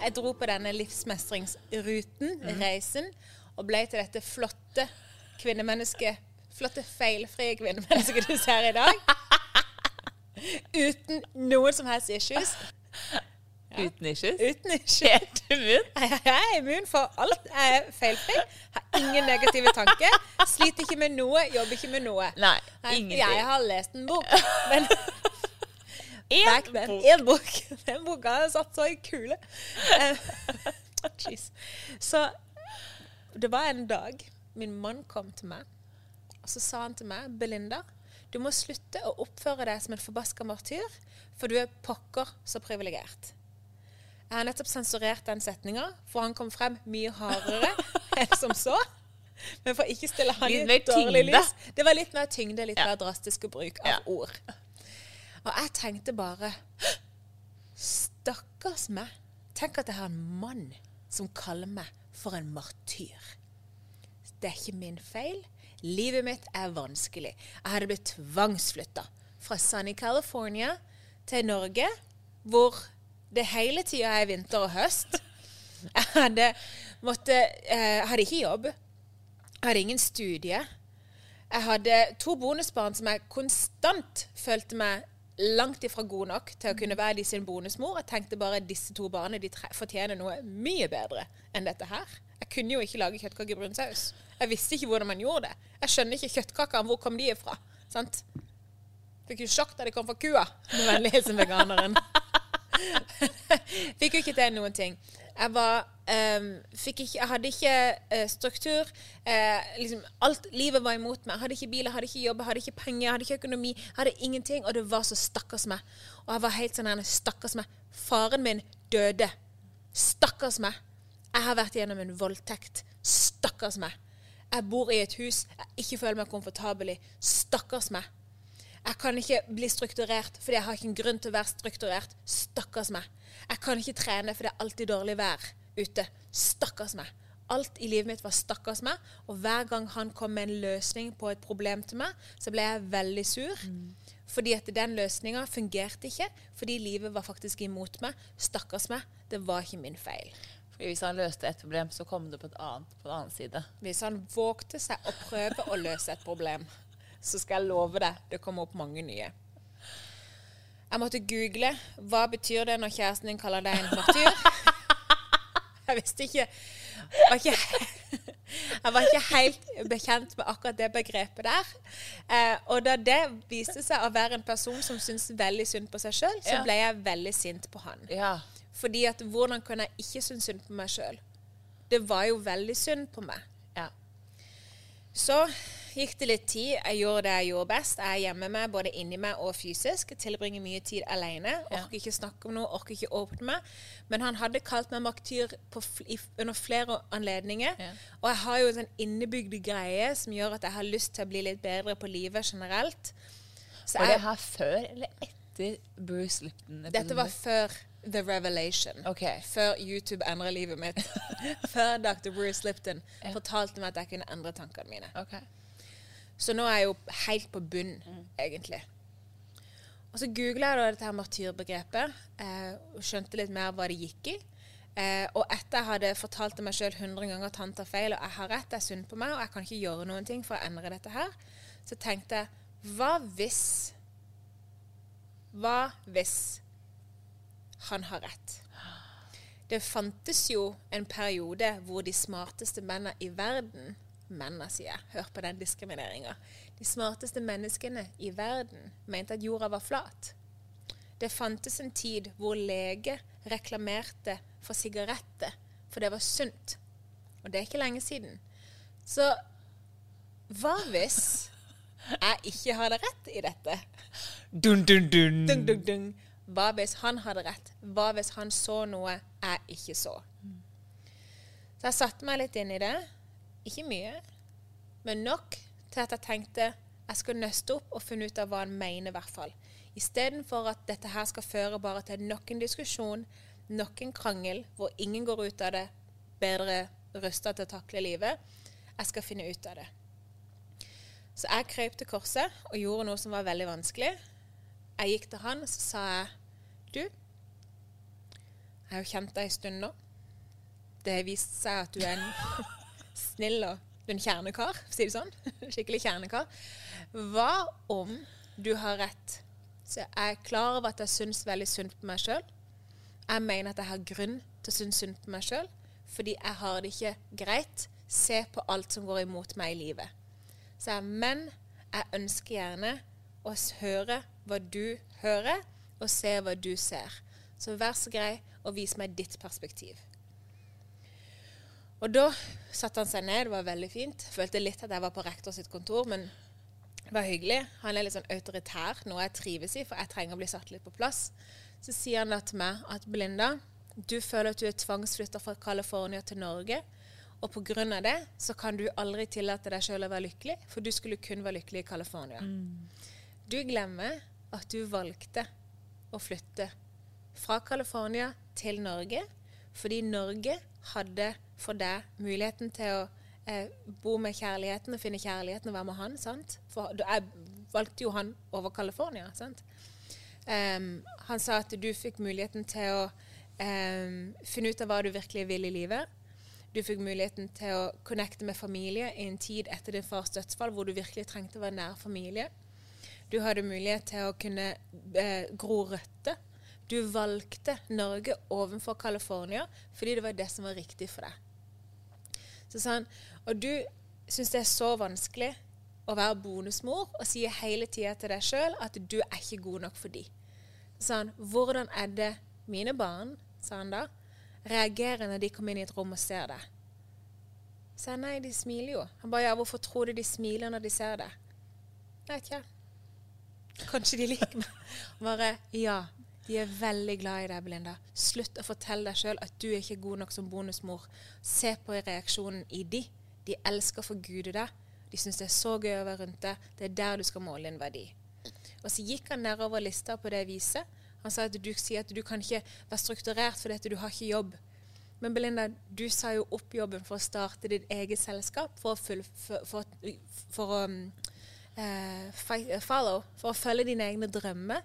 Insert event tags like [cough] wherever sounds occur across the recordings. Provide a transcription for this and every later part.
jeg dro på denne livsmestringsruten, reisen, og ble til dette flotte kvinnemennesket, flotte feilfrie kvinnemennesket du ser i dag, uten noen som helst issues. Uten issues? Uten issues. [laughs] Helt immun? Jeg er immun for alt. Jeg er feilfri. Har ingen negative tanker. Sliter ikke med noe, jobber ikke med noe. Nei, ingenting. Jeg har lest en bok, men En bok. En bok. [laughs] Den boka har satt så i kule. Eh, [laughs] Jeez. Så det var en dag min mann kom til meg, og så sa han til meg, Belinda, du må slutte å oppføre deg som en forbaska martyr, for du er pokker så privilegert. Jeg har nettopp sensurert den setninga, for han kom frem mye hardere [laughs] enn som så. Men for ikke stille han i et dårlig lys. Det var litt mer tyngde, litt Ja. mer drastisk bruk av Ja. ord. Og jeg tenkte bare Stakkars meg. Tenk at jeg har en mann som kaller meg for en martyr. Det er ikke min feil. Livet mitt er vanskelig. Jeg hadde blitt tvangsflytta fra sunny California til Norge, hvor det hele tida er vinter og høst. Jeg hadde, måtte, eh, hadde ikke jobb. Jeg hadde ingen studie. Jeg hadde to bonusbarn som jeg konstant følte meg langt ifra god nok til å kunne være de sin bonusmor. Jeg tenkte bare at disse to barna de fortjener noe mye bedre enn dette her. Jeg kunne jo ikke lage kjøttkaker i brun saus. Jeg visste ikke hvordan man gjorde det. Jeg skjønner ikke kjøttkakene. Hvor kom de ifra? Sant? Fikk jo sjokk da de kom fra kua. Med vennlig hilsen veganeren. [laughs] Fikk jo ikke til noen ting. Jeg var um, fikk ikke, Jeg hadde ikke uh, struktur. Uh, liksom alt, Livet var imot meg. Jeg hadde ikke bil, jeg hadde ikke jobb, jeg hadde ikke penger, jeg hadde ikke økonomi. Jeg hadde ingenting, og det var så stakkars meg. Og jeg var helt sånn stakkars meg. Faren min døde. Stakkars meg. Jeg har vært gjennom en voldtekt. Stakkars meg. Jeg bor i et hus jeg ikke føler meg komfortabel i. Stakkars meg. Jeg kan ikke bli strukturert fordi jeg har ikke en grunn til å være strukturert. Stakkars meg. Jeg kan ikke trene fordi det er alltid dårlig vær ute. Stakkars meg. Alt i livet mitt var stakkars meg, og hver gang han kom med en løsning på et problem til meg, så ble jeg veldig sur. Fordi at den løsninga fungerte ikke, fordi livet var faktisk imot meg. Stakkars meg. Det var ikke min feil. Fordi hvis han løste et problem, så kom det på, et annet, på en annen side. Hvis han vågte seg å prøve å løse et problem, så skal jeg love deg det kommer opp mange nye. Jeg måtte google hva betyr det når kjæresten din kaller deg en martyr. [laughs] Jeg visste ikke var ikke, [laughs] Jeg var ikke helt bekjent med akkurat det begrepet der. Eh, og da det viste seg å være en person som syntes veldig synd på seg sjøl, så ble jeg veldig sint på han. Ja. Fordi at hvordan kunne jeg ikke synes synd på meg sjøl? Det var jo veldig synd på meg. ja. Så gikk det litt tid. Jeg gjorde det jeg gjorde best. Jeg er hjemme med både inni meg og fysisk. Tilbringer mye tid alene. Orker ikke snakke om noe, orker ikke åpne meg. Men han hadde kalt meg martyr på, i, under flere anledninger. Ja. Og jeg har jo en sånn innebygd greie som gjør at jeg har lyst til å bli litt bedre på livet generelt. Så Var det her før eller etter Bruce Lipton? dette var før The Revelation. Ok. Før YouTube endra livet mitt. [laughs] før Dr. Bruce Lipton fortalte meg at jeg kunne endre tankene mine. Ok. Så nå er jeg jo helt på bunn, egentlig. Og så googla jeg da dette her martyrbegrepet eh, og skjønte litt mer hva det gikk i. Eh, og etter jeg hadde fortalt til meg sjøl 100 ganger at han tar feil, og jeg har rett, det er synd på meg, og jeg kan ikke gjøre noen ting for å endre dette her, så tenkte jeg hva hvis Hva hvis han har rett? Det fantes jo en periode hvor de smarteste mennene i verden Mennene, sier. Hør på den diskrimineringa. De smarteste menneskene i verden mente at jorda var flat. Det fantes en tid hvor lege reklamerte for sigaretter, for det var sunt. Og det er ikke lenge siden. Så hva hvis jeg ikke hadde rett i dette? Dun, dun, dun. Dun, dun, dun. Hva hvis han hadde rett? Hva hvis han så noe jeg ikke så? Så jeg satte meg litt inn i det. Ikke mye, men nok til at jeg tenkte jeg skal nøste opp og finne ut av hva han mener, i hvert fall. Istedenfor at dette her skal føre bare til nok en diskusjon, nok en krangel, hvor ingen går ut av det bedre rusta til å takle livet. Jeg skal finne ut av det. Så jeg krøp til korset og gjorde noe som var veldig vanskelig. Jeg gikk til han og så sa jeg, du, jeg har jo kjent deg en stund nå. Det har vist seg at du er en snill og en kjernekar, for å si det sånn. [laughs] Skikkelig kjernekar. Hva om du har rett? Så jeg er klar over at jeg syns veldig synd på meg sjøl. Jeg mener at jeg har grunn til å synes synd på meg sjøl, fordi jeg har det ikke greit. Se på alt som går imot meg i livet. Så jeg, men jeg ønsker gjerne å høre hva du hører, og se hva du ser. Så vær så grei og vis meg ditt perspektiv. Og da satte han seg ned, det var veldig fint. Følte litt at jeg var på rektor sitt kontor, men det var hyggelig. Han er litt sånn autoritær, noe jeg trives i, for jeg trenger å bli satt litt på plass. Så sier han da til meg at Belinda, du føler at du er tvangsflytta fra California til Norge. Og pga. det så kan du aldri tillate deg sjøl å være lykkelig, for du skulle kun være lykkelig i California. Du glemmer at du valgte å flytte fra California til Norge fordi Norge hadde for deg muligheten til å eh, bo med kjærligheten og finne kjærligheten og være med han. sant? For jeg valgte jo han over California. sant? Um, han sa at du fikk muligheten til å um, finne ut av hva du virkelig vil i livet. Du fikk muligheten til å connecte med familie i en tid etter din fars dødsfall hvor du virkelig trengte å være nær familie. Du hadde mulighet til å kunne eh, gro røtter. Du valgte Norge ovenfor California fordi det var det som var riktig for deg. Så sa han, og du syns det er så vanskelig å være bonusmor og sier hele tida til deg sjøl at du er ikke god nok for de. Så sa han, hvordan er det mine barn, sa han da, reagerer når de kommer inn i et rom og ser deg? Så han nei, de smiler jo. Han bare, ja, hvorfor tror du de smiler når de ser deg? Jeg vet ikke. Kanskje de liker meg. Bare, ja, de er veldig glad i deg, Belinda. Slutt å fortelle deg sjøl at du er ikke god nok som bonusmor. Se på reaksjonen i de. De elsker å forgude deg. De syns det er så gøy å være rundt deg. Det er der du skal måle din verdi. Og så gikk han nedover lista på det viset. Han sa at du sier at du kan ikke være strukturert fordi du har ikke jobb. Men Belinda, du sa jo opp jobben for å starte ditt eget selskap, for å, full, for, for, for å um, eh, follow, for å følge dine egne drømmer.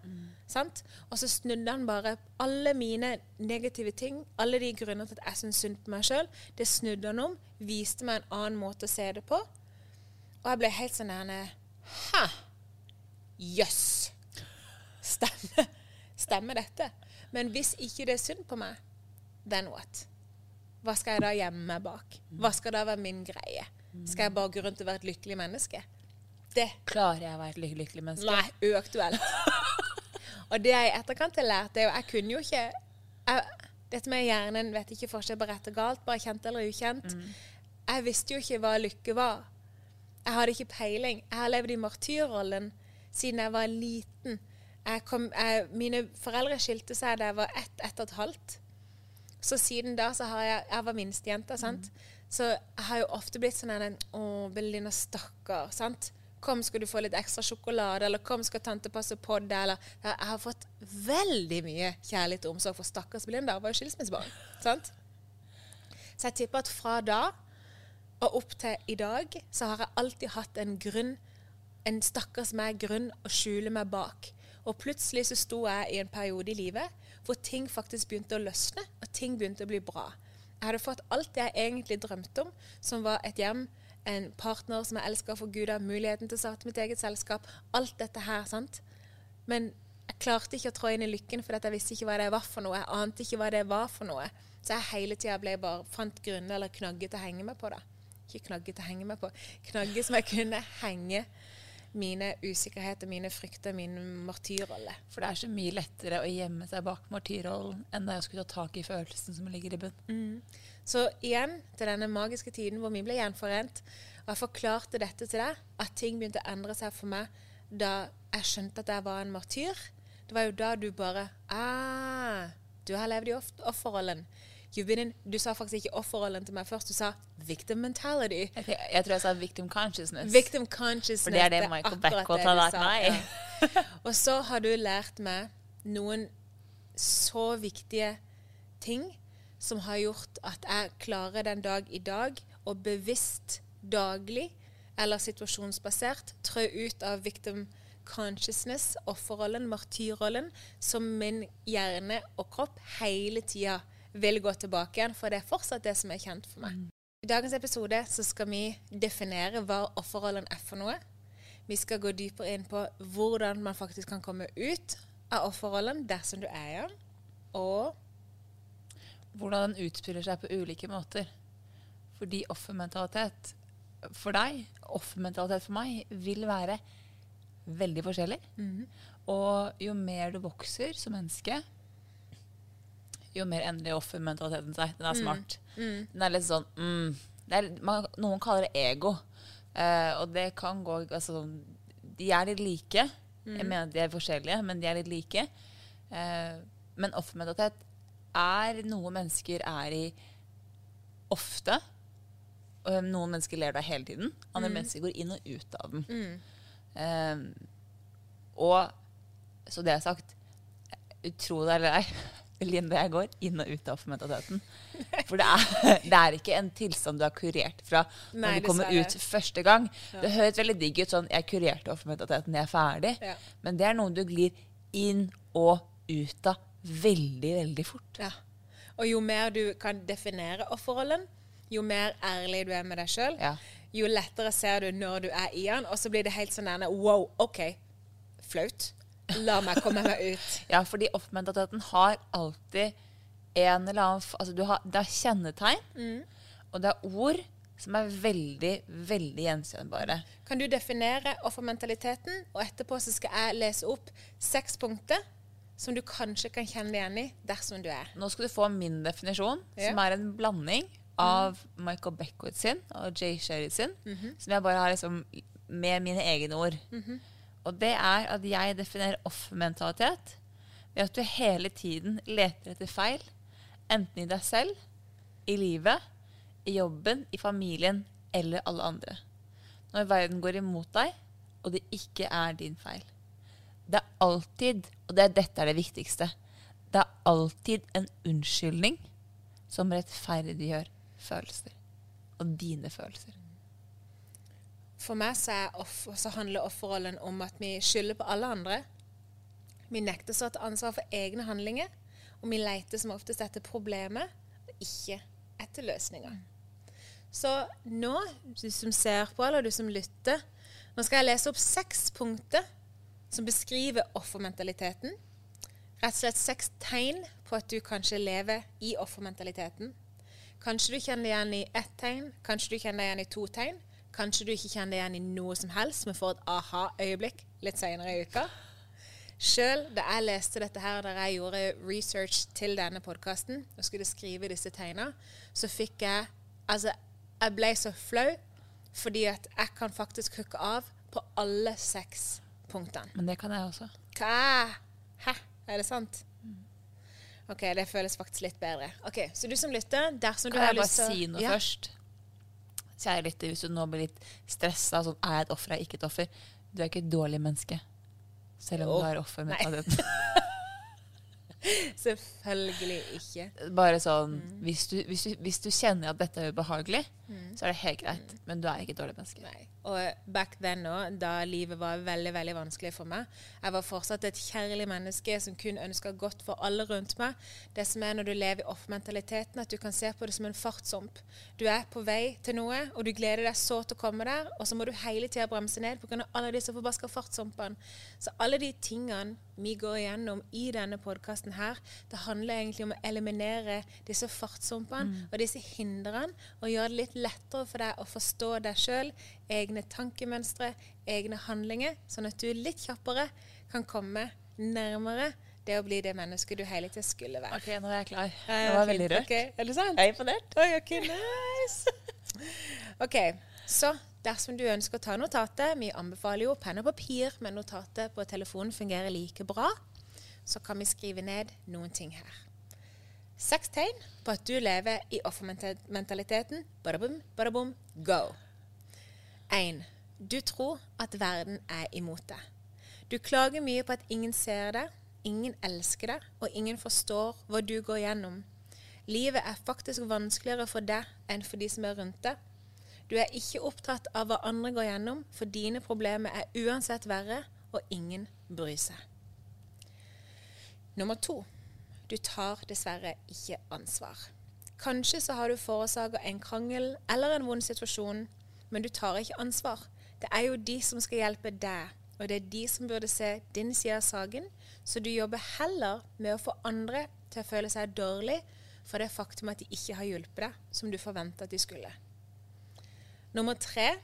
Sant? Og så snudde han bare alle mine negative ting, alle de grunner til at jeg syns synd på meg sjøl, det snudde han om, viste meg en annen måte å se det på. Og jeg ble helt sånn nærme Ha! Jøss. Stemmer. stemmer dette. Men hvis ikke det er synd på meg, then what? Hva skal jeg da gjemme meg bak? Hva skal da være min greie? Skal jeg bare gå rundt og være et lykkelig menneske? Det Klarer jeg å være et lykkelig, lykkelig menneske? Nei, uaktuelt. [laughs] og det jeg i etterkant har lært, er jo Jeg kunne jo ikke jeg, Dette med hjernen vet ikke forskjell på rett og galt, bare kjent eller ukjent. Jeg visste jo ikke hva lykke var. Jeg hadde ikke peiling. Jeg har levd i martyrrollen siden jeg var liten. Jeg kom, jeg, mine foreldre skilte seg da jeg var ett, ett og et halvt. Så siden da så har jeg Jeg var minstejenta, sant. Så jeg har jo ofte blitt sånn en Å, Belinda, stakkar. sant? Kom, skal du få litt ekstra sjokolade? Eller kom, skal tante passe på deg? Eller Jeg har fått veldig mye kjærlighet og omsorg for stakkars Belinda. Hun var jo skilsmissebarn. sant? Så jeg tipper at fra da og opp til i dag, så har jeg alltid hatt en grunn, en stakkars meg grunn å skjule meg bak. Og plutselig så sto jeg i en periode i livet hvor ting faktisk begynte å løsne, og ting begynte å bli bra. Jeg hadde fått alt jeg egentlig drømte om, som var et hjem, en partner som jeg elsker for Gud, muligheten til å starte mitt eget selskap, alt dette her, sant. Men jeg klarte ikke å trå inn i lykken, for jeg visste ikke hva det var for noe. Jeg ante ikke hva det var for noe. Så jeg hele tida bare fant grunner eller knagger til å henge meg på det. Ikke knagger til å henge meg på. Knagger som jeg kunne henge mine usikkerheter, mine frykter, min martyrrolle. For det er så mye lettere å gjemme seg bak martyrrollen enn det å skulle ta tak i følelsen som ligger i bunn. Så igjen til denne magiske tiden hvor vi ble gjenforent, og jeg forklarte dette til deg, at ting begynte å endre seg for meg da jeg skjønte at jeg var en martyr. Det var jo da du bare ah, Du har levd i off offerrollen. In, du sa faktisk ikke offerrollen til meg først, du sa victim mentality. Jeg, jeg tror jeg sa victim consciousness. Victim consciousness. For det er det Michael akkurat har lært meg. ja. Og så har du lært meg noen så viktige ting som har gjort at jeg klarer den dag i dag å bevisst daglig eller situasjonsbasert trø ut av victim consciousness, offerrollen, martyrrollen, som min hjerne og kropp hele tida vil gå tilbake igjen, for det er fortsatt det som er kjent for meg. I dagens episode så skal vi definere hva offerrollen er for noe. Vi skal gå dypere inn på hvordan man faktisk kan komme ut av offerrollen dersom du er i den, og Hvordan den utspiller seg på ulike måter. Fordi offermentalitet for deg, offermentalitet for meg, vil være veldig forskjellig. Og jo mer du vokser som menneske, jo mer endelig offermentaliteten seg. Den er smart. Den er litt sånn mm, det er, man, Noen kaller det ego. Uh, og det kan gå altså, De er litt like. Jeg mener de er forskjellige, men de er litt like. Uh, men offermentalitet er noe mennesker er i ofte. Og noen mennesker ler deg hele tiden. Andre mennesker går inn og ut av den. Eh, og så det er sagt, tro det eller ei, Linda jeg går inn og ut av offermentaliteten. For det er, det er ikke en tilstand du har kurert fra når Nei, du kommer ut første gang. Det høres veldig digg ut sånn 'jeg kurerte offermentaliteten, jeg er ferdig'. Ja. Men det er noe du glir inn og ut av veldig, veldig fort. Ja. Og jo mer du kan definere offerrollen, jo mer ærlig du er med deg sjøl, Ja. jo lettere ser du når du er i den, og så blir det helt sånn nærme Wow, OK. Flaut. La meg komme meg ut. [laughs] Ja, fordi offermentaliteten har alltid en eller annen altså du har, Det er kjennetegn, Mm. og det er ord som er veldig, veldig gjenkjennbare. Kan du definere offermentaliteten, og etterpå så skal jeg lese opp seks punkter som du kanskje kan kjenne deg igjen i dersom du er. Nå skal du få min definisjon, Ja. som er en blanding av Michael Beckwith sin og Jay Sherry sin, som jeg bare har liksom med mine egne ord. Og det er at jeg definerer offermentalitet ved at du hele tiden leter etter feil, enten i deg selv, i livet, i jobben, i familien eller alle andre. Når verden går imot deg, og det ikke er din feil. Det er alltid, og det er, dette er det viktigste, det er alltid en unnskyldning som rettferdiggjør følelser. Og dine følelser. For meg så, off så handler offerrollen om at vi skylder på alle andre. Vi nekter å ta ansvar for egne handlinger, og vi leter som oftest etter problemet, og ikke etter løsninger. Så nå, du som ser på, eller du som lytter, nå skal jeg lese opp seks punkter som beskriver offermentaliteten. rett og slett seks tegn på at du kanskje lever i offermentaliteten. Kanskje du kjenner deg igjen i ett tegn, kanskje du kjenner deg igjen i to tegn. Kanskje du ikke kjenner igjen i noe som helst, men får et aha-øyeblikk litt senere i uka. Sjøl da jeg leste dette her, da jeg gjorde research til denne podkasten og skulle skrive disse tegna, så fikk jeg Altså, jeg ble så flau fordi at jeg kan faktisk hooke av på alle seks punktene. Men det kan jeg også. Hva? Hæ? Er det sant? OK, det føles faktisk litt bedre. Ok, Så du som lytter, dersom du Kan har jeg bare lyst til å- si noe Ja. først? Kjære lytter, hvis du nå blir litt stressa, sånn er jeg et offer, er jeg ikke et offer? Du er ikke et dårlig menneske. Selv om Jo. du har offer med den. [laughs] Selvfølgelig ikke. Bare sånn Mm. hvis, du, hvis, du, hvis du kjenner at dette er ubehagelig, så er det helt greit. Mm. Men du er ikke et dårlig menneske. Nei. Og back then òg, da livet var veldig veldig vanskelig for meg Jeg var fortsatt et kjærlig menneske som kun ønska godt for alle rundt meg. Det som er når du lever i off-mentaliteten, at du kan se på det som en fartshump. Du er på vei til noe, og du gleder deg så til å komme der, og så må du hele tida bremse ned pga. alle disse forbaska fartshumpene. Så alle de tingene vi går igjennom i denne podkasten her, det handler egentlig om å eliminere disse fartshumpene og disse hindrene, og gjøre det litt lettere for deg å forstå deg sjøl, egne tankemønstre, egne handlinger, sånn at du litt kjappere kan komme nærmere det å bli det mennesket du hele tida skulle være. Ok, nå er jeg klar. Ja, Jeg var veldig rørt. Okay. Er det sant? Jeg er imponert. Oi, ok, nice. [laughs] ok, så dersom du ønsker å ta notatet, vi anbefaler jo penn og papir, men notatet på telefonen fungerer like bra, så kan vi skrive ned noen ting her. Seks tegn på at du lever i offermentaliteten. Badabum, badabum, go. 1. Du tror at verden er imot deg. Du klager mye på at ingen ser deg, ingen elsker deg, og ingen forstår hva du går gjennom. Livet er faktisk vanskeligere for deg enn for de som er rundt deg. Du er ikke opptatt av hva andre går gjennom, for dine problemer er uansett verre, og ingen bryr seg. Nummer to. Du tar dessverre ikke ansvar. Kanskje så har du forårsaka en krangel eller en vond situasjon, men du tar ikke ansvar. Det er jo de som skal hjelpe deg, og det er de som burde se din side av saken, så du jobber heller med å få andre til å føle seg dårlig for det faktum at de ikke har hjulpet deg som du forventa at de skulle. Nummer tre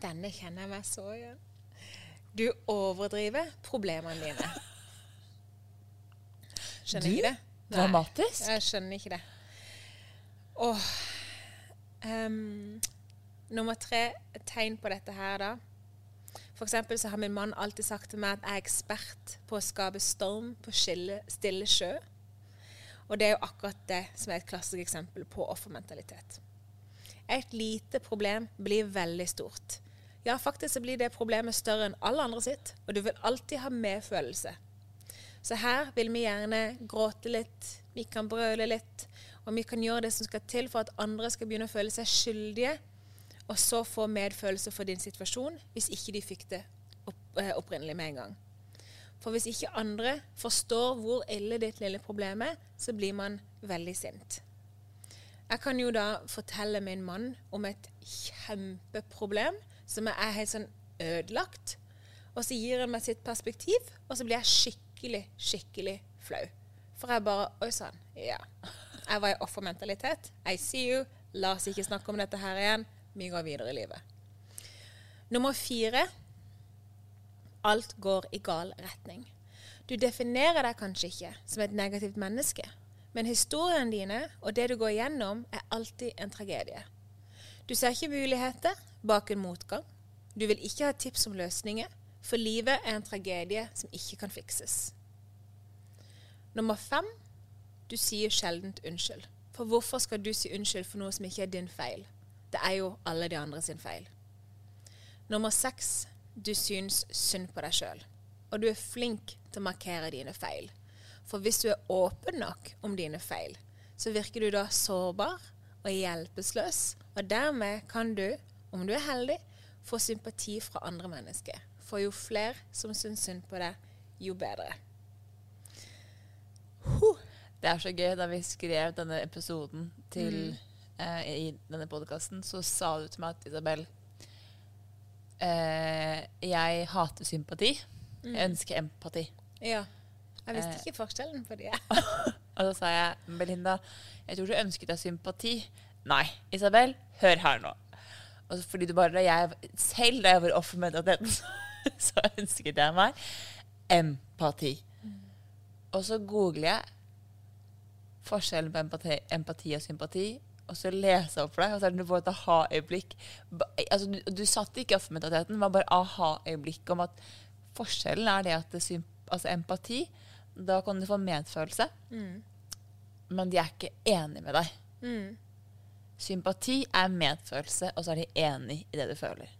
Denne kjenner jeg meg så igjen. Du overdriver problemene dine. Skjønner Du? ikke det? Nei, Dramatisk. Jeg skjønner ikke det. Åh. Um, nummer tre tegn på dette her, da. For eksempel så har min mann alltid sagt til meg at jeg er ekspert på å skape storm på skille, stille sjø. Og det er jo akkurat det som er et klassisk eksempel på offermentalitet. Et lite problem blir veldig stort. Ja, faktisk så blir det problemet større enn alle andre sitt, og du vil alltid ha medfølelse. Så her vil vi gjerne gråte litt, vi kan brøle litt, og vi kan gjøre det som skal til for at andre skal begynne å føle seg skyldige, og så få medfølelse for din situasjon, hvis ikke de fikk det opp, eh, opprinnelig med en gang. For hvis ikke andre forstår hvor ille ditt lille problem er, så blir man veldig sint. Jeg kan jo da fortelle min mann om et kjempeproblem som er helt sånn ødelagt. Og så gir han meg sitt perspektiv, og så blir jeg skikkelig, skikkelig skikkelig flau. For jeg bare Oi sann. Ja. Jeg var i offermentalitet. I see you. La oss ikke snakke om dette her igjen. Vi går videre i livet. Nummer fire. Alt går i gal retning. Du definerer deg kanskje ikke som et negativt menneske, men historiene dine og det du går igjennom, er alltid en tragedie. Du ser ikke muligheter bak en motgang. Du vil ikke ha tips om løsninger, for livet er en tragedie som ikke kan fikses. Nummer fem du sier sjeldent unnskyld. For hvorfor skal du si unnskyld for noe som ikke er din feil? Det er jo alle de andre sin feil. Nummer seks du syns synd på deg sjøl. Og du er flink til å markere dine feil. For hvis du er åpen nok om dine feil, så virker du da sårbar og hjelpeløs. Og dermed kan du, om du er heldig, få sympati fra andre mennesker. For jo flere som syns synd på deg, jo bedre. Det er så gøy. Da vi skrev denne episoden til, eh, i denne podkasten, så sa du til meg at Isabel eh, Jeg hater sympati. Jeg ønsker empati. Ja. Jeg visste Eh. ikke forskjellen på de. [laughs] Og så sa jeg, Belinda, jeg tror du ønsket deg sympati. Nei, Isabel, hør her nå. Og så fordi du bare, jeg, selv da jeg var offer med mentaliteten, [laughs] så ønsket jeg meg empati. Og så googler jeg forskjellen på empati, empati og sympati, og så leser jeg opp for deg, og så er det du får et aha-øyeblikk. Altså, du, du satt ikke i offentligheten, det var bare aha-øyeblikk om at forskjellen er det at det altså empati, da kan du få medfølelse, men de er ikke enige med deg. Sympati er medfølelse, og så er de enig i det du føler.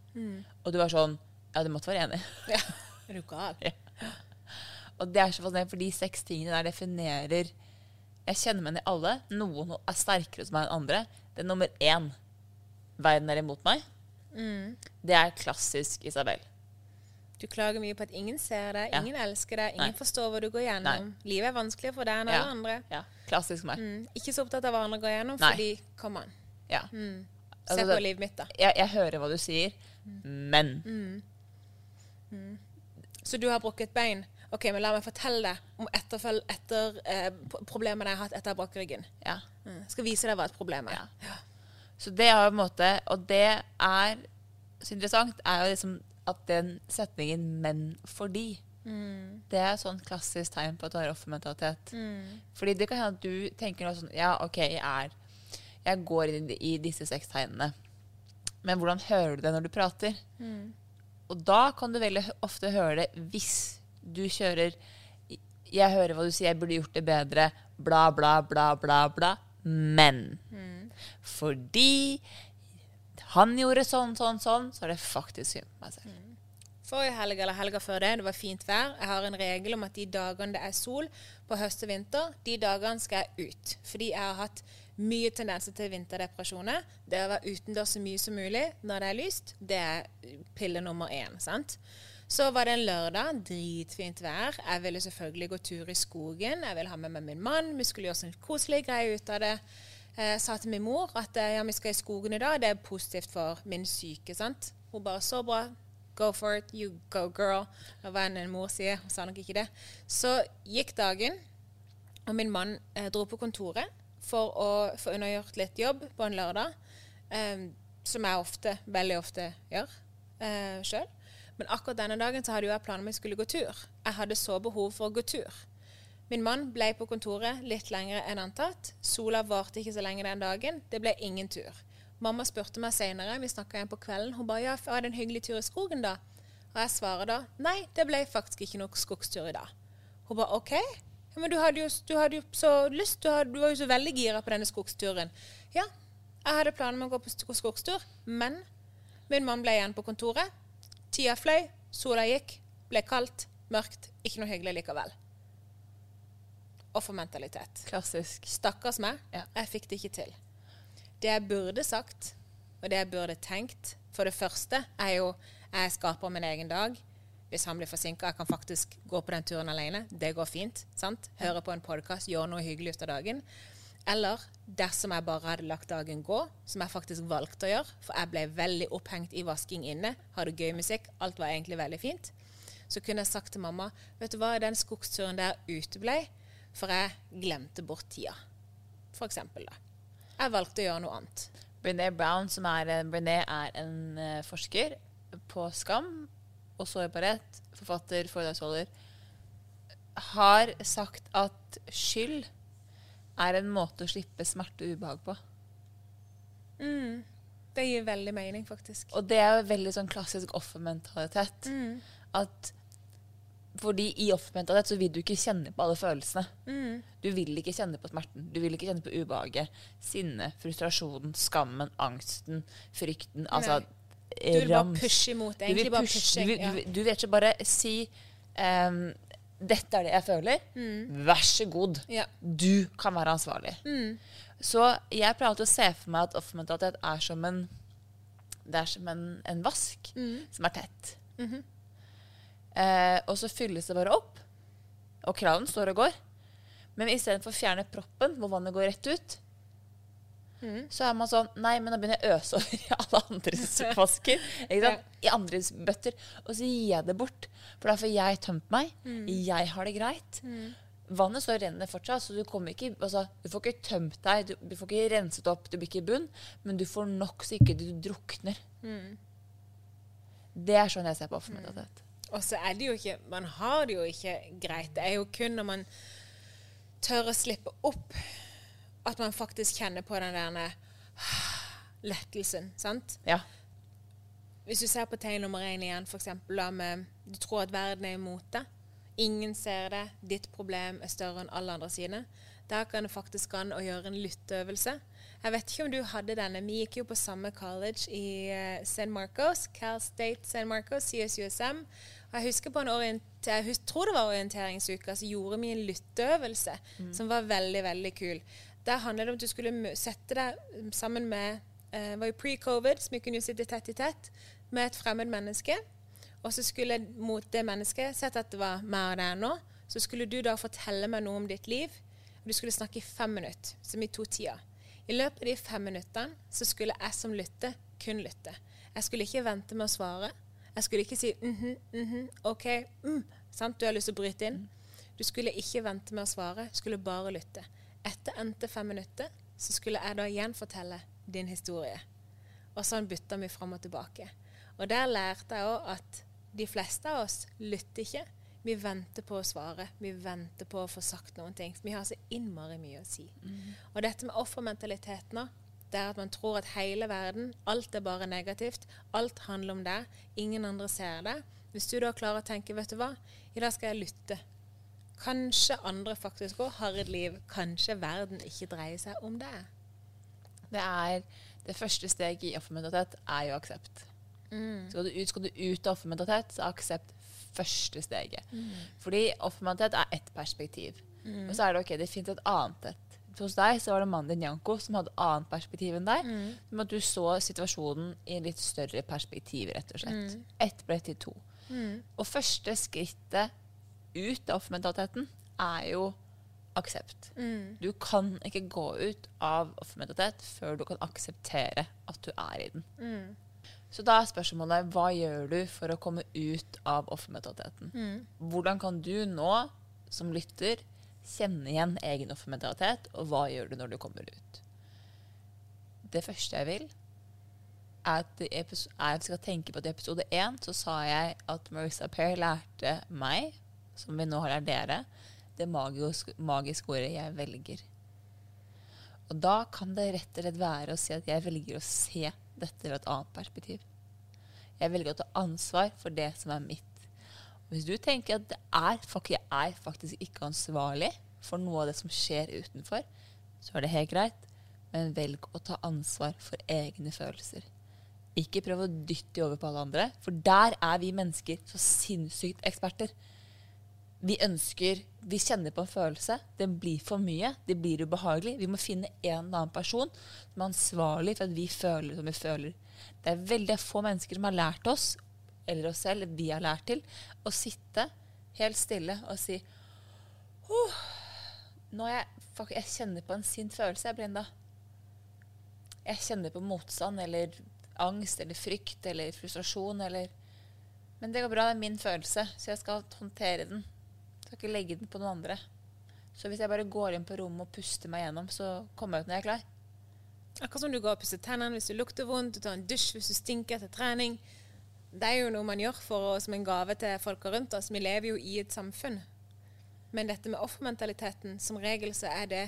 Og du er sånn Ja, du måtte være enig. Ja. Er du gal? Og det er så fascinerende, for de seks tingene der definerer Jeg kjenner meg igjen i alle. Noen er sterkere hos meg enn andre. Det er nummer én. Verden er imot meg. Det er klassisk Isabel. Du klager mye på at ingen ser deg, Ja. ingen elsker deg, ingen Nei. forstår hva du går gjennom. Livet er vanskeligere for deg enn alle andre. ja. Klassisk meg. Mm. Ikke så opptatt av hva andre går gjennom, Nei. fordi Kom an. Ja. Se Altså, på livet mitt, da. Jeg, jeg hører hva du sier, men Så du har brukket bein. Ok, men La meg fortelle deg om etterfølg etter eh, problemene jeg har hatt etter jeg brakk ryggen. ja. Mm. Skal vise deg hva et problem er. Ja. Så det er jo på en måte Og det er så interessant, er jo liksom at den setningen 'men fordi' Det er sånn klassisk tegn på at du har offermentalitet. Fordi det kan hende at du tenker noe sånn Ja, OK, jeg er Jeg går inn i disse seks tegnene. Men hvordan hører du det når du prater? Og da kan du veldig ofte høre det hvis du kjører Jeg hører hva du sier, jeg burde gjort det bedre, bla, bla, bla, bla, bla. Men fordi han gjorde sånn, sånn, sånn, så er det faktisk synd på meg selv. Forrige helg eller helga før det, det var fint vær. Jeg har en regel om at de dagene det er sol på høst og vinter, de dagene skal jeg ut. Fordi jeg har hatt mye tendenser til vinterdepresjoner. Det å være utendørs så mye som mulig når det er lyst, det er pille nummer én. sant? Så var det en lørdag, dritfint vær. Jeg ville selvfølgelig gå tur i skogen. Jeg ville ha med meg min mann. Vi skulle gjøre en koselig greie ut av det. Jeg sa til min mor at eh, ja, vi skal i skogen i dag. Det er positivt for min syke. sant? Hun bare så bra. Go for it. You go, girl. Det var en mor sier. Hun sa nok ikke det. Så gikk dagen, og min mann eh, dro på kontoret for å få unnagjort litt jobb på en lørdag. Eh, som jeg ofte, veldig ofte gjør eh, sjøl. Men akkurat denne dagen så hadde jo jeg planer om jeg skulle gå tur. Jeg hadde så behov for å gå tur. Min mann ble på kontoret litt lenger enn antatt. Sola varte ikke så lenge den dagen. Det ble ingen tur. Mamma spurte meg senere, vi snakka igjen på kvelden, hun ba ja, var det en hyggelig tur i skogen da? Og jeg svarer da nei, det ble faktisk ikke noe skogstur i dag. Hun ba OK, men du hadde, jo, du hadde jo så lyst, du, hadde, du var jo så veldig gira på denne skogsturen. Ja, jeg hadde planer om å gå på skogstur, men min mann ble igjen på kontoret. Tida fløy, sola gikk, ble kaldt, mørkt, ikke noe hyggelig likevel. Offermentalitet. Klassisk. Stakkars meg, Ja. jeg fikk det ikke til. Det jeg burde sagt, og det jeg burde tenkt, for det første er jo jeg skaper min egen dag. Hvis han blir forsinka, jeg kan faktisk gå på den turen alene. Det går fint. sant? Høre på en podkast, gjøre noe hyggelig ut av dagen. Eller dersom jeg bare hadde lagt dagen gå, som jeg faktisk valgte å gjøre, for jeg ble veldig opphengt i vasking inne, hadde gøy musikk, alt var egentlig veldig fint, så kunne jeg sagt til mamma vet du hva, den skogsturen der uteblei, for jeg glemte bort tida. For eksempel, da. Jeg valgte å gjøre noe annet. Brené Brown, som er, en- Brené er en eh, forsker på skam og sårbarhet, forfatter, foredragsholder, har sagt at skyld er en måte å slippe smerte og ubehag på. Det gir veldig mening, faktisk. Og det er jo veldig sånn klassisk offermentalitet. At fordi i offermentalitet så vil du ikke kjenne på alle følelsene. Du vil ikke kjenne på smerten. Du vil ikke kjenne på ubehaget. Sinne, frustrasjonen, skammen, angsten, frykten. Altså Du vil bare pushe imot. Egentlig bare pushe-. Du, du, du vil ikke bare si um, 'Dette er det jeg føler. Vær så god. Mm. Ja. Mm. Du kan være ansvarlig. Så jeg pleier alltid å se for meg at offentlighet er som en Det er som en, en vask Mm. som er tett. Mm-hmm. eh, og så fylles det bare opp, og kranen står og går. Men istedenfor å fjerne proppen, hvor vannet går rett ut, så er man sånn Nei, men da begynner jeg å øse over i [laughs] alle andres [laughs] flasker. ja. I andres bøtter. Og så gir jeg det bort. For da får jeg tømt meg. Jeg har det greit. Vannet så renner fortsatt, så du, ikke, altså, du får ikke tømt deg, du, du får ikke renset opp, du blir ikke i bunn, men du får nok så ikke du drukner. Det er sånn jeg ser på offermentalitet. Og så er det jo ikke Man har det jo ikke greit. Det er jo kun når man tør å slippe opp, at man faktisk kjenner på den der [sighs] lettelsen. Sant? Ja. Hvis du ser på tegn nummer én igjen, f.eks. med du tror at verden er imot deg. Ingen ser det. Ditt problem er større enn alle andre sine. Der kan det faktisk an å gjøre en lytteøvelse. Jeg vet ikke om du hadde denne. Vi gikk jo på samme college i uh, San Marcos. Cal State San Marcos, CSUSM. Og jeg husker på en orient jeg tror det var orienteringsuke, så gjorde vi en lytteøvelse som var veldig, veldig kul. Der handlet det om at du skulle sette deg sammen med eh, Det var jo pre-covid, så vi kunne jo sitte tett i tett med et fremmed menneske. Og så skulle mot det mennesket, sett at det var mer der nå, så skulle du da fortelle meg noe om ditt liv. Og du skulle snakke i fem minutter, som i to tider. I løpet av de fem minuttene så skulle jeg som lytter kun lytte. Jeg skulle ikke vente med å svare. Jeg skulle ikke si mhm, mhm, OK, mm, sant, du har lyst til å bryte inn. Du skulle ikke vente med å svare, du skulle bare lytte. Etter endte fem minutter så skulle jeg da igjen fortelle din historie. Og sånn bytta vi fram og tilbake. Og der lærte jeg òg at de fleste av oss lytter ikke. Vi venter på å svare. Vi venter på å få sagt noen ting. Vi har så innmari mye å si. Og dette med offermentaliteten òg, det er at man tror at hele verden, alt er bare negativt. Alt handler om deg. Ingen andre ser det. Hvis du da klarer å tenke, vet du hva, i dag skal jeg lytte. Kanskje andre faktisk òg har et liv. Kanskje verden ikke dreier seg om det. Det er det første steget i offermentalitet er jo aksept. Skal, du ut, skal du ut av offermentalitet, så er aksept første steget. Fordi offermentalitet er ett perspektiv. Og så er det ok, det fins et annet et. Hos deg så var det mannen din Janko som hadde et annet perspektiv enn deg. Som at du så situasjonen i en litt større perspektiv, rett og slett. Ett ble til to. Og første skrittet ut av offermentaliteten er jo aksept. Du kan ikke gå ut av offermentalitet før du kan akseptere at du er i den. Så da er spørsmålet hva gjør du for å komme ut av offermentaliteten? Hvordan kan du nå, som lytter, kjenne igjen egen offermentalitet, og hva gjør du når du kommer ut? Det første jeg vil, er at, vi skal tenke på at i episode én så sa jeg at Marissa Per lærte meg, som vi nå har lært dere, det magiske, magiske ordet 'jeg velger'. Og da kan det rett og slett være å si at jeg velger å se dette fra et annet perspektiv. Jeg velger å ta ansvar for det som er mitt. Og hvis du tenker at er, fuck, jeg er faktisk ikke ansvarlig for noe av det som skjer utenfor, så er det helt greit, men velg å ta ansvar for egne følelser. Ikke prøv å dytte de over på alle andre, for der er vi mennesker så sinnssykt eksperter. Vi ønsker, vi kjenner på en følelse, den blir for mye, det blir ubehagelig. Vi må finne en eller annen person som er ansvarlig for at vi føler som vi føler. Det er veldig få mennesker som har lært oss, eller oss selv, vi har lært til, å sitte helt stille og si «Åh, nå jeg, fuck, jeg kjenner på en sint følelse, jeg, Blinda. Jeg kjenner på motstand eller angst eller frykt eller frustrasjon eller Men det går bra, det er min følelse, så jeg skal håndtere den. Skal ikke legge den på noen andre. Så hvis jeg bare går inn på rommet og puster meg gjennom, så kommer jeg ut når jeg er klar. Akkurat som du går og pusser tennene hvis du lukter vondt, du tar en dusj hvis du stinker etter trening. Det er jo noe man gjør for oss som en gave til folka rundt oss. Vi lever jo i et samfunn. Men dette med offermentaliteten, som regel så er det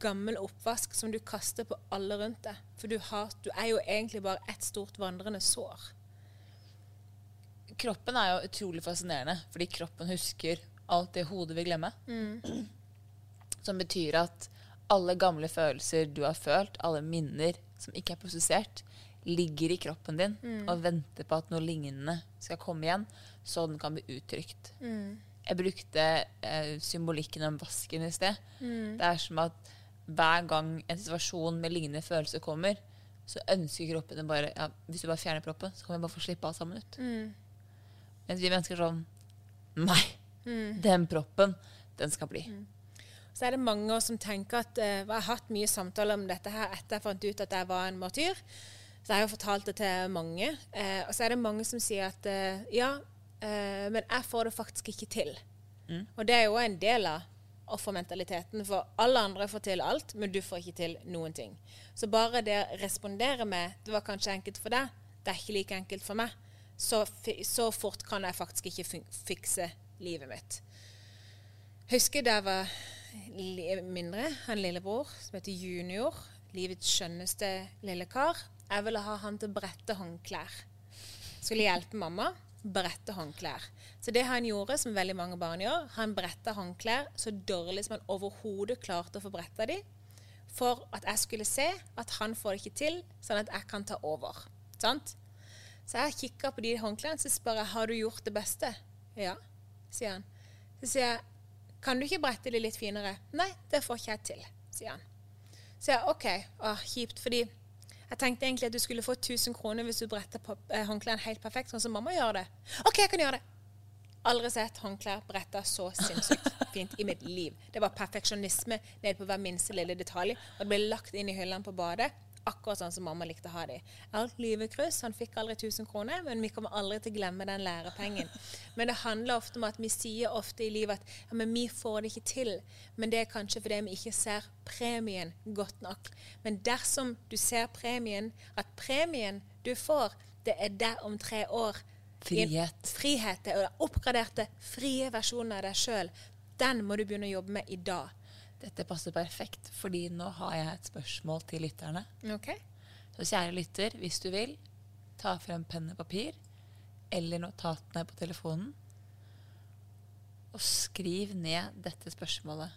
gammel oppvask som du kaster på alle rundt deg. For du, har, du er jo egentlig bare ett stort vandrende sår. Kroppen er jo utrolig fascinerende, fordi kroppen husker alt det hodet vil glemme. [clears throat] Som betyr at alle gamle følelser du har følt, alle minner som ikke er prosessert, ligger i kroppen din og venter på at noe lignende skal komme igjen, så den kan bli uttrykt. Jeg brukte eh, symbolikken om vasken i sted. Det er som at hver gang en situasjon med lignende følelser kommer, så ønsker kroppen den bare ja, Hvis du bare fjerner proppen, så kan vi bare få slippe alt sammen ut. Mens vi mennesker er sånn Nei, den proppen, den skal bli. Så er det mange som tenker at uh, Jeg har hatt mye samtaler om dette her etter jeg fant ut at jeg var en martyr. Så jeg har jo fortalt det til mange. Uh, og så er det mange som sier at uh, ja, men jeg får det faktisk ikke til. Og det er jo en del av offermentaliteten. For alle andre får til alt, men du får ikke til noen ting. Så bare det å respondere med 'det var kanskje enkelt for deg', det er ikke like enkelt for meg, så, så fort kan jeg faktisk ikke fikse livet mitt. Husker da jeg var mindre, han lillebror som heter Junior, livets skjønneste lille kar. Jeg ville ha han til å brette håndklær. Skulle hjelpe mamma brette håndklær. Så det han gjorde, som veldig mange barn gjør, han bretta håndklær så dårlig som han overhodet klarte å få bretta de, for at jeg skulle se at han får det ikke til, sånn at jeg kan ta over. Sant? Så jeg kikka på de håndklærne, så spør jeg har du gjort det beste. Ja, sier han. Så sier jeg kan du ikke brette det litt finere? Nei, det får ikke jeg til, sier han. Så jeg OK, å, kjipt, fordi jeg tenkte egentlig at du skulle få 1000 kroner hvis du bretter eh, håndklærne helt perfekt, sånn som mamma gjør det. OK, jeg kan gjøre det. Aldri sett håndklær bretta så sinnssykt fint i mitt liv. Det var perfeksjonisme ned på hver minste lille detalj. Og det ble lagt inn i hyllene på badet, akkurat sånn som mamma likte å ha det. Alt lyvekryss. Han fikk aldri 1000 kroner, men vi kommer aldri til å glemme den lærepengen. [laughs] Men det handler ofte om at vi sier ofte i livet at ja, men vi får det ikke til. Men det er kanskje fordi vi ikke ser premien godt nok. Men dersom du ser premien, at premien du får, det er der om tre år. Frihet. Frihet. Det er oppgraderte, frie versjoner av deg sjøl. Den må du begynne å jobbe med i dag. Dette passer perfekt, fordi nå har jeg et spørsmål til lytterne. Okay. Så kjære lytter, hvis du vil, ta frem penn og papir eller notatene på telefonen, og skriv ned dette spørsmålet.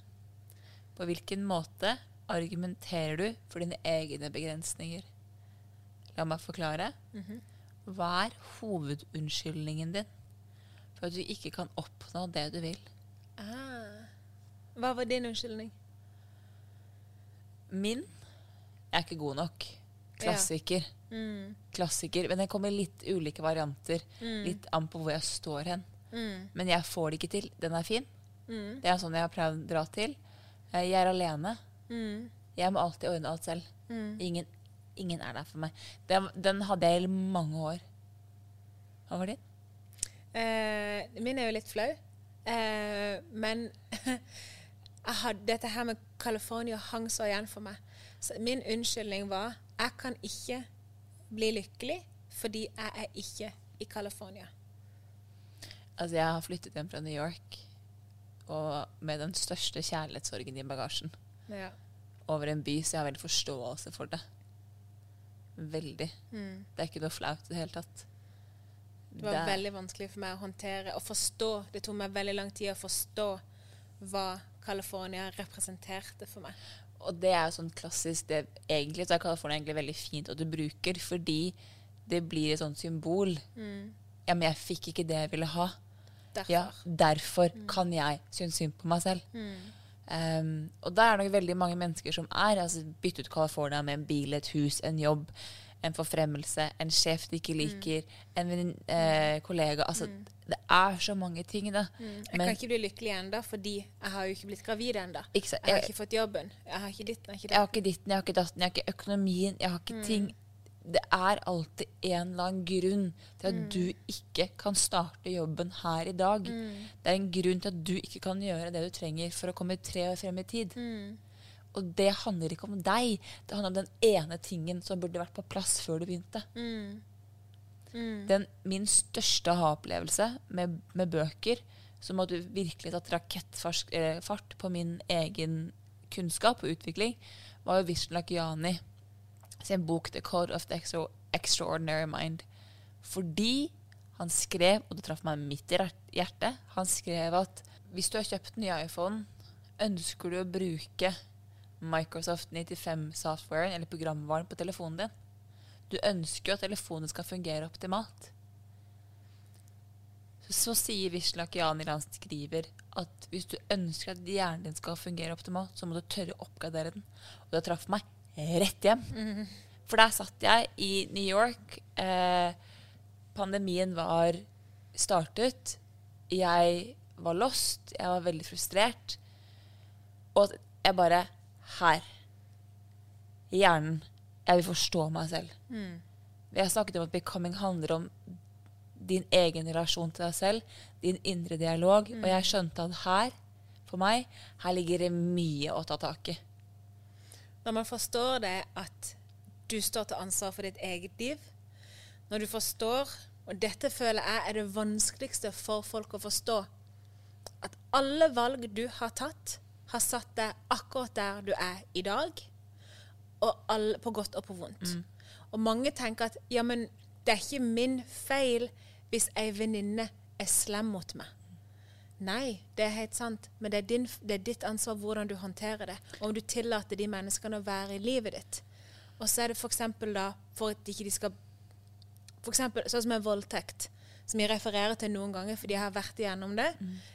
På hvilken måte argumenterer du for dine egne begrensninger? La meg forklare. Hva er hovedunnskyldningen din for at du ikke kan oppnå det du vil? Ah. Hva var din unnskyldning? Min Jeg er ikke god nok. Klassiker. Klassiker. Men det kommer litt ulike varianter. Litt an på hvor jeg står hen. Men jeg får det ikke til. Den er fin. Det er sånn jeg har prøvd å dra til. Eh, Jeg er alene. Jeg må alltid ordne alt selv. Ingen, ingen er der for meg. Den, den hadde jeg i mange år. Hva var din? Eh, min er jo litt flau. Eh, men [laughs] hadde, dette her med California hang så igjen for meg. Så min unnskyldning var jeg kan ikke bli lykkelig fordi jeg er ikke i California. Altså, jeg har flyttet hjem fra New York og med den største kjærlighetssorgen i bagasjen. Ja. over en by, så jeg har veldig forståelse for det. Veldig. Det er ikke noe flaut i det hele tatt. Det var veldig vanskelig for meg å håndtere og forstå. Det tok meg veldig lang tid å forstå hva California representerte for meg. Og det er jo sånn klassisk det, Egentlig så er California egentlig veldig fint at du bruker, fordi det blir et sånt symbol. Ja, men jeg fikk ikke det jeg ville ha. Derfor. Ja, derfor kan jeg synes synd på meg selv. Um, og da er det nok veldig mange mennesker som er altså bytte ut California med en bil, et hus, en jobb, en forfremmelse, en sjef de ikke liker, en vennin- eh, kollega. Altså, det er så mange ting, da. Jeg kan ikke bli lykkelig ennå, fordi jeg har jo ikke blitt gravid ennå. Jeg. Jeg har ikke fått jobben. Jeg har ikke ditten, jeg har ikke Jeg har datten. ikke ditten, jeg har ikke datten, jeg har ikke økonomien, jeg har ikke ting. Det er alltid en eller annen grunn til at du ikke kan starte jobben her i dag. Det er en grunn til at du ikke kan gjøre det du trenger for å komme tre år frem i tid. Og det handler ikke om deg. Det handler om den ene tingen som burde vært på plass før du begynte. Den, min største ha-opplevelse med, med bøker, som hadde virkelig tatt rakettfart eh, på min egen kunnskap og utvikling, var jo Lakiani sin bok 'The Code of the Extra Extraordinary Mind'. Fordi han skrev, og det traff meg midt i hjertet, han skrev at hvis du har kjøpt ny iPhone, ønsker du å bruke Microsoft 95-softwaren eller programvaren på telefonen din. Du ønsker jo at telefonen skal fungere optimalt. Så, så sier Vishlak Jani han skriver at hvis du ønsker at hjernen din skal fungere optimalt, så må du tørre å oppgradere den. Og det traff meg rett hjem. For der satt jeg i New York. Eh, pandemien var startet. Jeg var lost. Jeg var veldig frustrert. Og jeg bare Her. I hjernen. Jeg vil forstå meg selv. Vi har snakket om at becoming handler om din egen relasjon til deg selv, din indre dialog. Og jeg skjønte at her, for meg, her ligger det mye å ta tak i. Når man forstår det at du står til ansvar for ditt eget liv, når du forstår, og dette føler jeg er det vanskeligste for folk å forstå, at alle valg du har tatt, har satt deg akkurat der du er i dag, og alle, på godt og på vondt. Og mange tenker at ja, men det er ikke min feil hvis ei venninne er slem mot meg. Nei, det er helt sant, men det er, din, det er ditt ansvar hvordan du håndterer det. Og om du tillater de menneskene å være i livet ditt. Og så er det f.eks. da for at ikke de skal For eksempel sånn som en voldtekt, som jeg refererer til noen ganger fordi jeg har vært igjennom det,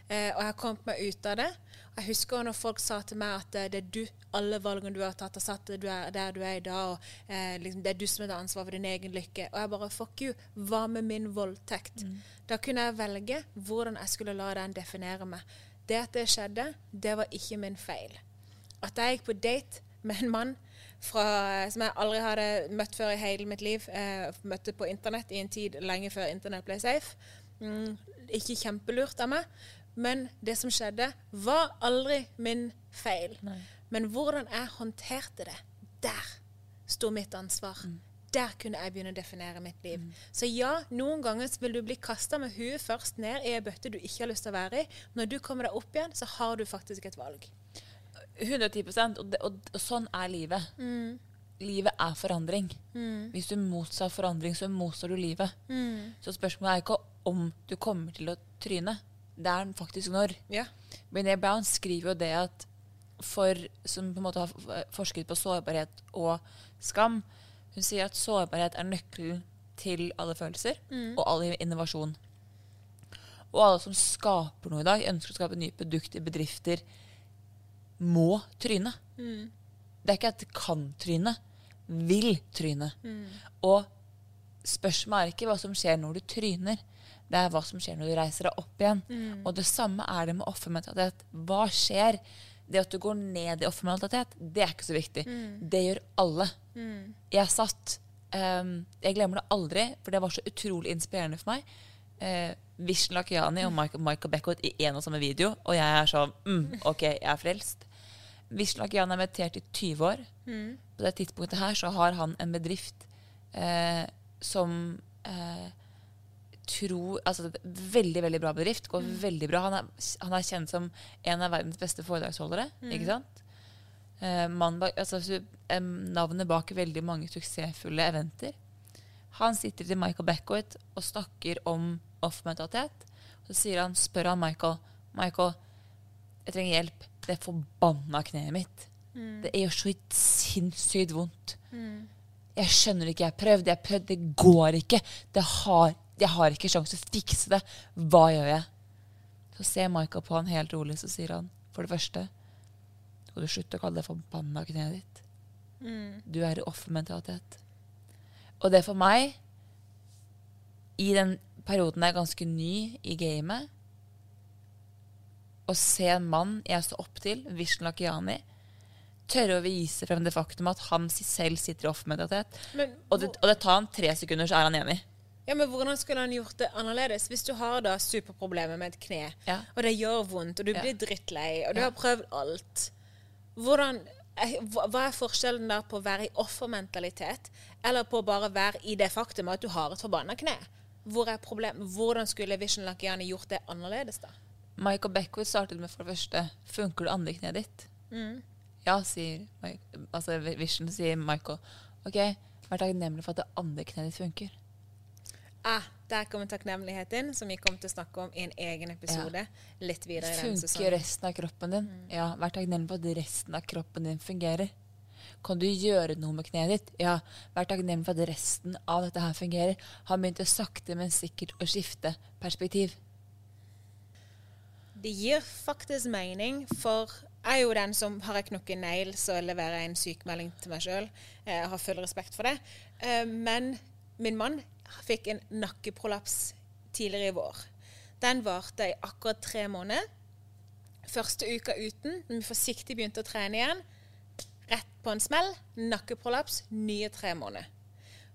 eh, og jeg har kommet meg ut av det. Jeg husker når folk sa til meg at eh, det er du, alle valgene du har tatt, har satt deg du er der du er i dag, og eh, liksom, det er du som har ansvar for din egen lykke. Og jeg bare fuck you. Hva med min voldtekt? Da kunne jeg velge hvordan jeg skulle la den definere meg. Det at det skjedde, det var ikke min feil. At jeg gikk på date med en mann fra, som jeg aldri hadde møtt før i hele mitt liv. Eh, møtte på internett i en tid lenge før internett ble safe. Mm, ikke kjempelurt av meg. Men det som skjedde, var aldri min feil. Men hvordan jeg håndterte det, der sto mitt ansvar. Der kunne jeg begynne å definere mitt liv. Så ja, noen ganger vil du bli kasta med huet først ned i ei bøtte du ikke har lyst til å være i. Når du kommer deg opp igjen, så har du faktisk et valg. 110 og, det, og, og sånn er livet. Livet er forandring. Hvis du mottar forandring, så motstår du livet. Så spørsmålet er ikke om du kommer til å tryne. Det er faktisk når. Yeah. Brené Brown skriver jo det at for, som på en måte har forsket på sårbarhet og skam Hun sier at sårbarhet er nøkkelen til alle følelser og all innovasjon. Og alle som skaper noe i dag, ønsker å skape nye produkter, bedrifter, må tryne. Det er ikke at kan tryne. Vil tryne. Og spørsmålet er ikke hva som skjer når du tryner. Det er hva som skjer når du reiser deg opp igjen. Og det samme er det med offermentalitet. Hva skjer? Det at du går ned i offermentalitet, det er ikke så viktig. Det gjør alle. Jeg satt um, Jeg glemmer det aldri, for det var så utrolig inspirerende for meg. Uh, Vishen Lakiani og Michael, Michael Beckwith i en og samme video, og jeg er sånn mm, OK, jeg er frelst. Vishen Jan er meditert i 20 år. På det tidspunktet her så har han en bedrift eh, som eh, tror Altså veldig, veldig bra bedrift. Går veldig bra. Han er, han er kjent som en av verdens beste foredragsholdere. Ikke sant? Eh, bak, altså, navnet bak veldig mange suksessfulle eventer. Han sitter til Michael Beckwith og snakker om offermentalitet. Så sier han, spør han Michael Michael, jeg trenger hjelp. Det er forbanna kneet mitt. Det gjør så sinnssykt vondt. Jeg skjønner det ikke. Jeg har prøvd, jeg har prøvd. Det går ikke. Det har, jeg har ikke sjanse til å fikse det. Hva gjør jeg? Så ser Michael på han helt rolig, så sier han for det første skal du slutte å kalle det forbanna kneet ditt. Du er i offermentalitet. Og det for meg, i den perioden jeg er ganske ny i gamet, å se en mann jeg står opp til, Vishen Lakiani, tørre å vise frem det faktum at han selv sitter i offermentalitet. Og det, og det tar han tre sekunder, så er han enig. Ja, men Hvordan skulle han gjort det annerledes? Hvis du har da superproblemer med et kne, Ja. og det gjør vondt, og du Ja. blir drittlei, og du Ja. har prøvd alt hvordan, eh, hva hva er forskjellen da på å være i offermentalitet, eller på å bare være i det faktum at du har et forbanna kne? Hvor er problemet? Hvordan skulle Vision Lakiani gjort det annerledes, da? Michael Beckwood startet med for det første Funker det andre kneet ditt? Ja, sier Mike, altså Vision, sier Michael. Ok, vær takknemlig for at det andre kneet ditt funker. Ah, der kommer takknemligheten, som vi kommer til å snakke om i en egen episode litt videre i denne Funker resten av kroppen din? Ja, vær takknemlig for at resten av kroppen din fungerer. Kan du gjøre noe med kneet ditt? Ja, vær takknemlig for at resten av dette her fungerer. Han begynte sakte, men sikkert å skifte perspektiv. Det gir faktisk mening, for jeg er jo den som har jeg knukket negl, så leverer jeg en sykemelding til meg sjøl. Jeg har full respekt for det. Eh, Men min mann fikk en nakkeprolaps tidligere i vår. Den varte i akkurat tre måneder Første uka uten, når vi forsiktig begynte å trene igjen, rett på en smell, nakkeprolaps, nye tre måneder.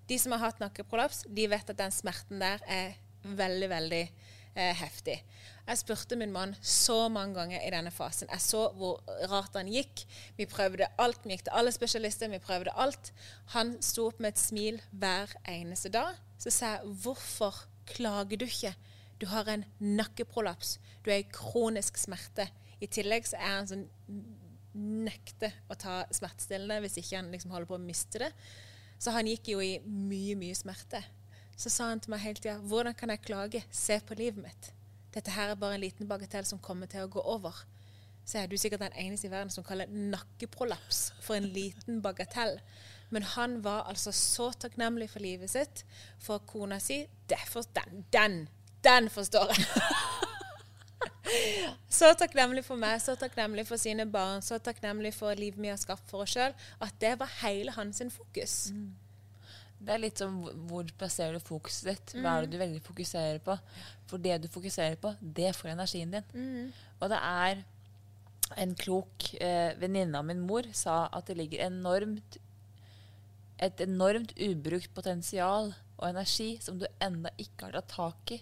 De som har hatt nakkeprolaps, de vet at den smerten der er veldig, veldig eh, heftig. Jeg spurte min mann så mange ganger i denne fasen. Jeg så hvor rart han gikk. Vi prøvde alt. Vi gikk til alle spesialister. Vi prøvde alt. Han sto opp med et smil hver eneste dag. Så sa jeg, hvorfor klager du ikke? Du har en nakkeprolaps. Du er i kronisk smerte. I tillegg så er han sånn nekter å ta smertestillende hvis ikke han liksom holder på å miste det. Så han gikk jo i mye, mye smerte. Så sa han til meg hele tida hvordan kan jeg klage? Se på livet mitt. Dette her er bare en liten bagatell som kommer til å gå over. Så er du sikkert den eneste i verden som kaller nakkeprolaps for en liten bagatell. Men han var altså så takknemlig for livet sitt, for kona si Derfor den, den, den forstår jeg. [laughs] så takknemlig for meg, så takknemlig for sine barn, så takknemlig for livet vi har skapt for oss sjøl, at det var hele hans fokus. Det er litt som hvor- plasserer du fokuset ditt? Hva er det du veldig fokuserer på? For det du fokuserer på, det får energien din. Og det er en klok eh, venninne av min mor sa at det ligger enormt et enormt ubrukt potensial og energi som du enda ikke har tatt tak i,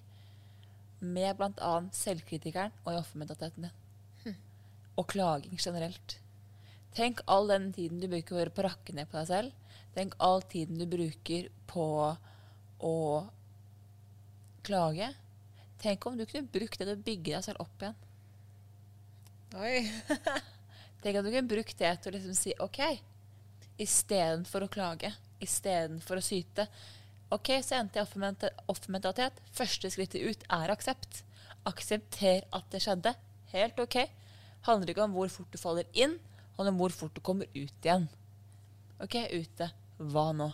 med bl.a. selvkritikeren og i offermentaliteten din. Og klaging generelt. Tenk all den tiden du bruker å rakke ned på deg selv. Tenk all tiden du bruker på å klage. Tenk om du kunne brukt det til å bygge deg selv opp igjen. Oi. [laughs] Tenk om du kunne brukt det til å liksom si OK, istedenfor å klage, istedenfor å syte. OK, så endte jeg offerment- offermentalitet. Første skrittet ut er aksept. Aksepter at det skjedde. Helt OK. Handler ikke om hvor fort du faller inn, handler om hvor fort du kommer ut igjen. OK, ute. Hva nå?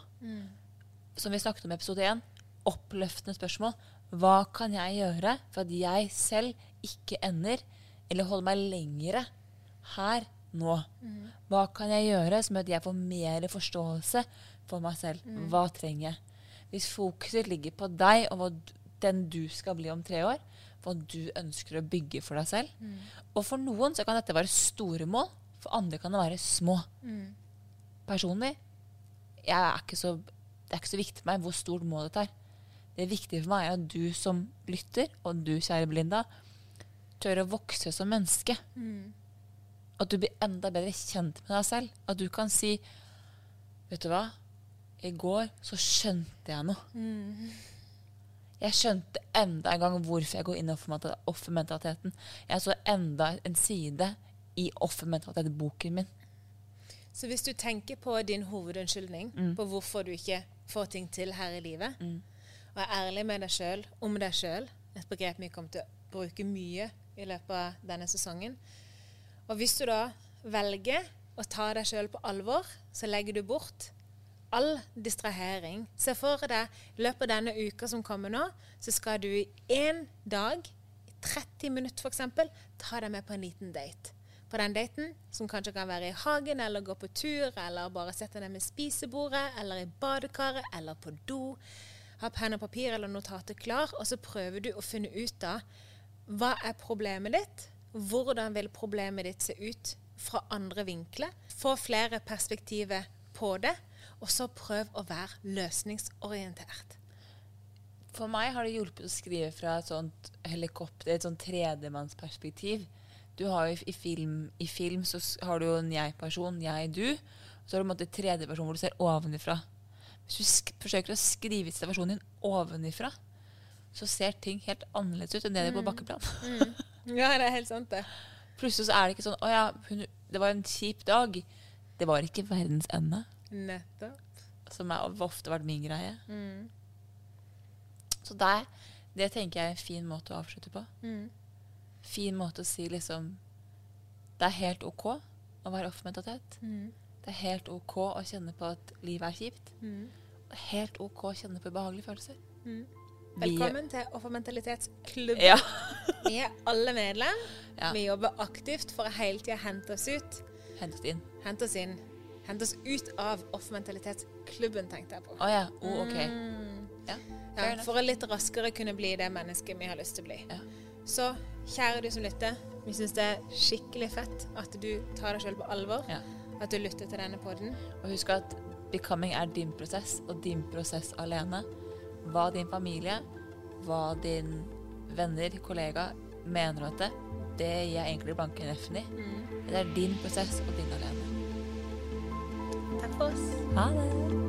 Som vi snakket om i episode 1, oppløftende spørsmål. Hva kan jeg gjøre for at jeg selv ikke ender, eller holder meg lengre her nå? Hva kan jeg gjøre som gjør at jeg får mer forståelse for meg selv? Hva trenger jeg? Hvis fokuset ligger på deg og den du skal bli om tre år, hva du ønsker å bygge for deg selv Og for noen så kan dette være store mål, for andre kan det være små. Personlig jeg er ikke så, det er ikke så viktig for meg hvor stort målet er. Det viktige for meg er at du som lytter, og du, kjære Belinda, tør å vokse som menneske. At du blir enda bedre kjent med deg selv. At du kan si Vet du hva? I går så skjønte jeg noe. Jeg skjønte enda en gang hvorfor jeg går inn i offermenta- offermentaliteten. Jeg så enda en side i offermentalitet-boken min. Så hvis du tenker på din hovedunnskyldning på hvorfor du ikke får ting til her i livet, og er ærlig med deg sjøl om deg sjøl, et begrep vi kommer til å bruke mye i løpet av denne sesongen Og hvis du da velger å ta deg sjøl på alvor, så legger du bort all distrahering. Se for deg i løpet av denne uka som kommer nå, så skal du i én dag, i 30 minutter f.eks., ta deg med på en liten date. På den daten, som kanskje kan være i hagen, eller gå på tur, eller bare sette dem med spisebordet, eller i badekaret, eller på do. Ha penn og papir eller notater klar, og så prøver du å finne ut av hva er problemet ditt? Hvordan vil problemet ditt se ut fra andre vinkler? Få flere perspektiver på det, og så prøv å være løsningsorientert. For meg har det hjulpet å skrive fra et sånt helikopter, et sånt tredjemannsperspektiv. Du har jo i, film, I film så har du jo en jeg-person, jeg, du. Så har du en måte tredjeperson hvor du ser ovenifra. Hvis du forsøker å skrive situasjonen din ovenifra, så ser ting helt annerledes ut enn det det er på bakkeplan. Ja, det er helt sant, det. Plutselig så er det ikke sånn Å ja, hun, det var en kjip dag. Det var ikke verdens ende, Nettopp. som har ofte vært min greie. Så det, det tenker jeg er en fin måte å avslutte på. Fin måte å si liksom Det er helt OK å være offermentalitet. Det er helt OK å kjenne på at livet er kjipt. Er helt OK å kjenne på ubehagelige følelser. Mm. Velkommen til Offermentalitetsklubben. Ja. [laughs] Vi er alle medlem. Ja. Vi jobber aktivt for å hele tida hente oss ut. Hente oss inn. Hente oss inn. Hente oss ut av Offermentalitetsklubben, tenkte jeg på. Oh, ja. Oh, OK. Ja. Ja, for å litt raskere kunne bli det mennesket vi har lyst til å bli. Så kjære du som lytter, vi syns det er skikkelig fett at du tar deg sjøl på alvor. Ja. At du lytter til denne poden. Og husk at becoming er din prosess, og din prosess alene. Hva din familie, hva din venner, kollega mener om dette, det gir jeg egentlig blanke F-en i. Det er din prosess og din alene. Takk for oss. Ha det!